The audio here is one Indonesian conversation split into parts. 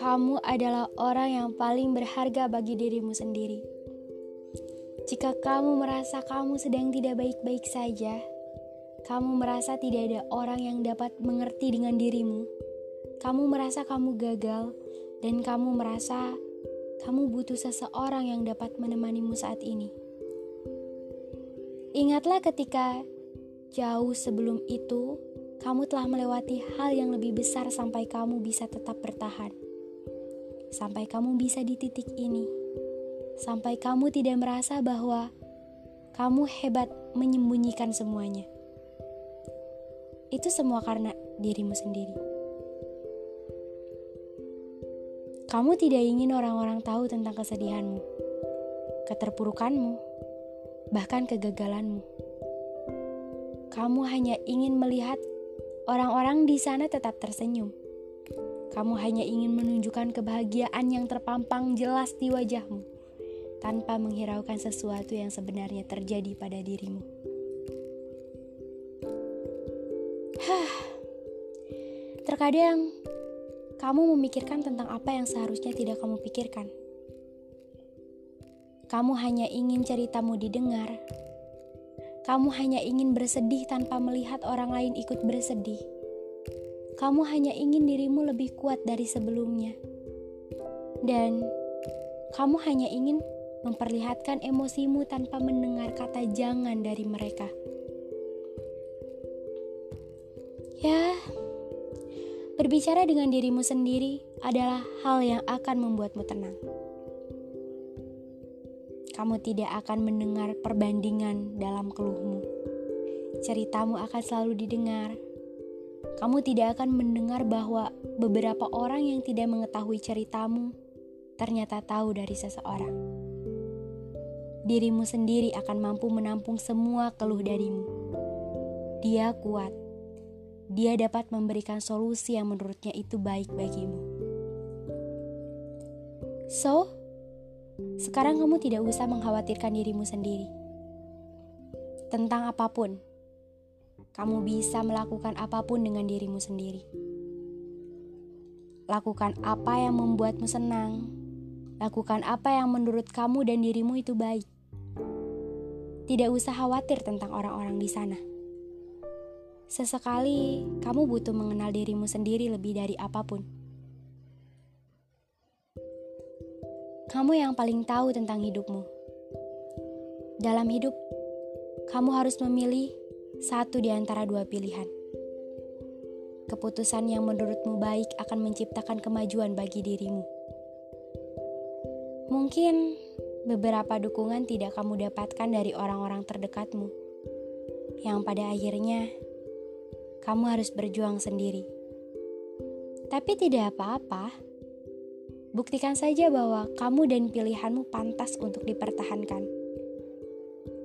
Kamu adalah orang yang paling berharga bagi dirimu sendiri. Jika kamu merasa kamu sedang tidak baik-baik saja, kamu merasa tidak ada orang yang dapat mengerti dengan dirimu, kamu merasa kamu gagal, dan kamu merasa kamu butuh seseorang yang dapat menemanimu saat ini. Ingatlah ketika jauh sebelum itu, kamu telah melewati hal yang lebih besar sampai kamu bisa tetap bertahan sampai kamu bisa di titik ini, sampai kamu tidak merasa bahwa kamu hebat menyembunyikan semuanya. Itu semua karena dirimu sendiri. Kamu tidak ingin orang-orang tahu tentang kesedihanmu, keterpurukanmu, bahkan kegagalanmu. Kamu hanya ingin melihat orang-orang di sana tetap tersenyum kamu hanya ingin menunjukkan kebahagiaan yang terpampang jelas di wajahmu, tanpa menghiraukan sesuatu yang sebenarnya terjadi pada dirimu. Hah, terkadang kamu memikirkan tentang apa yang seharusnya tidak kamu pikirkan. Kamu hanya ingin ceritamu didengar. Kamu hanya ingin bersedih tanpa melihat orang lain ikut bersedih kamu hanya ingin dirimu lebih kuat dari sebelumnya, dan kamu hanya ingin memperlihatkan emosimu tanpa mendengar kata "jangan" dari mereka. Ya, berbicara dengan dirimu sendiri adalah hal yang akan membuatmu tenang. Kamu tidak akan mendengar perbandingan dalam keluhmu. Ceritamu akan selalu didengar kamu tidak akan mendengar bahwa beberapa orang yang tidak mengetahui ceritamu ternyata tahu dari seseorang. Dirimu sendiri akan mampu menampung semua keluh darimu. Dia kuat. Dia dapat memberikan solusi yang menurutnya itu baik bagimu. So, sekarang kamu tidak usah mengkhawatirkan dirimu sendiri tentang apa pun kamu bisa melakukan apa pun dengan dirimu sendiri. Lakukan apa yang membuatmu senang. Lakukan apa yang menurut kamu dan dirimu itu baik. Tidak usah khawatir tentang orang-orang di sana. Sesekali kamu butuh mengenal dirimu sendiri lebih dari apa pun. Kamu yang paling tahu tentang hidupmu. Dalam hidup, kamu harus memilih satu di antara dua pilihan. Keputusan yang menurutmu baik akan menciptakan kemajuan bagi dirimu. Mungkin beberapa dukungan tidak kamu dapatkan dari orang-orang terdekatmu, yang pada akhirnya kamu harus berjuang sendiri. Tapi tidak apa-apa, buktikan saja bahwa kamu dan pilihanmu pantas untuk dipertahankan,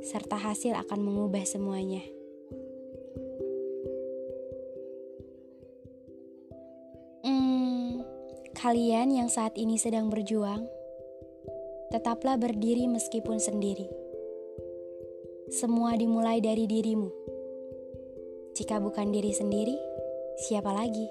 serta hasil akan mengubah semuanya. Kalian yang saat ini sedang berjuang, tetaplah berdiri meskipun sendiri. Semua dimulai dari dirimu. Jika bukan diri sendiri, siapa lagi?